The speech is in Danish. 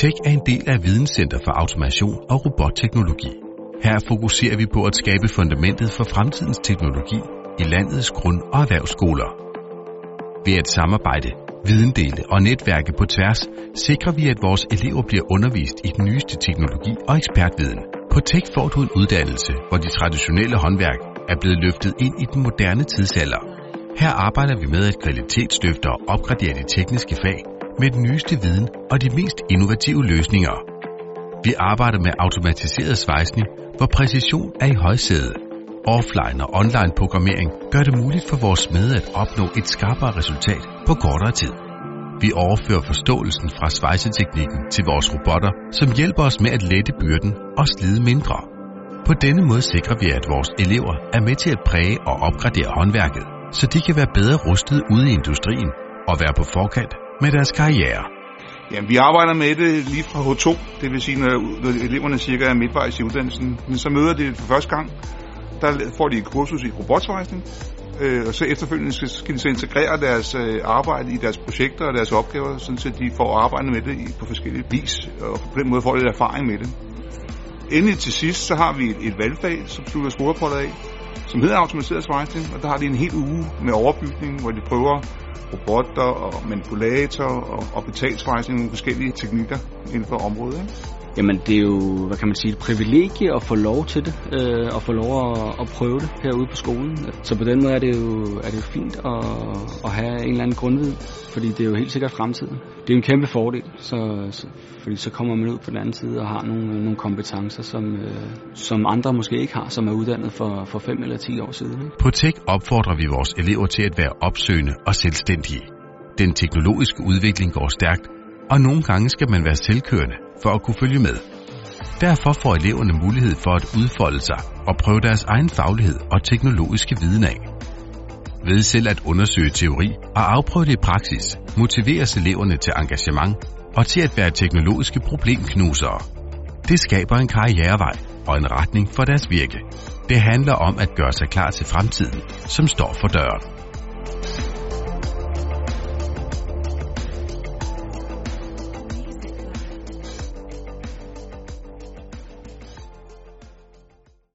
Tech er en del af Videnscenter for Automation og Robotteknologi. Her fokuserer vi på at skabe fundamentet for fremtidens teknologi i landets grund- og erhvervsskoler. Ved at samarbejde, videndele og netværke på tværs, sikrer vi, at vores elever bliver undervist i den nyeste teknologi og ekspertviden. På Tech får du en uddannelse, hvor de traditionelle håndværk er blevet løftet ind i den moderne tidsalder. Her arbejder vi med at kvalitetsløfte og opgradere de tekniske fag med den nyeste viden og de mest innovative løsninger. Vi arbejder med automatiseret svejsning, hvor præcision er i højsædet. Offline og online programmering gør det muligt for vores smede at opnå et skarpere resultat på kortere tid. Vi overfører forståelsen fra svejseteknikken til vores robotter, som hjælper os med at lette byrden og slide mindre. På denne måde sikrer vi, at vores elever er med til at præge og opgradere håndværket, så de kan være bedre rustet ude i industrien og være på forkant med deres karriere. Jamen, vi arbejder med det lige fra H2, det vil sige, når, når eleverne cirka er midtvejs i uddannelsen. Men så møder de det for første gang. Der får de et kursus i robotsvejsning, øh, og så efterfølgende skal, skal de så integrere deres øh, arbejde i deres projekter og deres opgaver, sådan så de får arbejdet med det på forskellige vis, og på den måde får lidt erfaring med det. Endelig til sidst, så har vi et, et valgfag, som slutter skolepollet af, som hedder automatiseret svejsning, og der har de en hel uge med overbygning, hvor de prøver robotter og manipulator og, og betalsvejsning, nogle forskellige teknikker inden for området. Ikke? Jamen det er jo, hvad kan man sige, et privilegie at få lov til det, øh, og få lov at, at prøve det herude på skolen. Så på den måde er det jo, er det jo fint at, at have en eller anden grundviden, fordi det er jo helt sikkert fremtiden. Det er en kæmpe fordel, så, så, fordi så kommer man ud på den anden side og har nogle, øh, nogle kompetencer, som, øh, som andre måske ikke har, som er uddannet for, for 5 eller 10 år siden. Ikke? På Tech opfordrer vi vores elever til at være opsøgende og selvstændige. Den teknologiske udvikling går stærkt, og nogle gange skal man være selvkørende for at kunne følge med. Derfor får eleverne mulighed for at udfolde sig og prøve deres egen faglighed og teknologiske viden af. Ved selv at undersøge teori og afprøve det i praksis, motiveres eleverne til engagement og til at være teknologiske problemknusere. Det skaber en karrierevej og en retning for deres virke. Det handler om at gøre sig klar til fremtiden, som står for døren.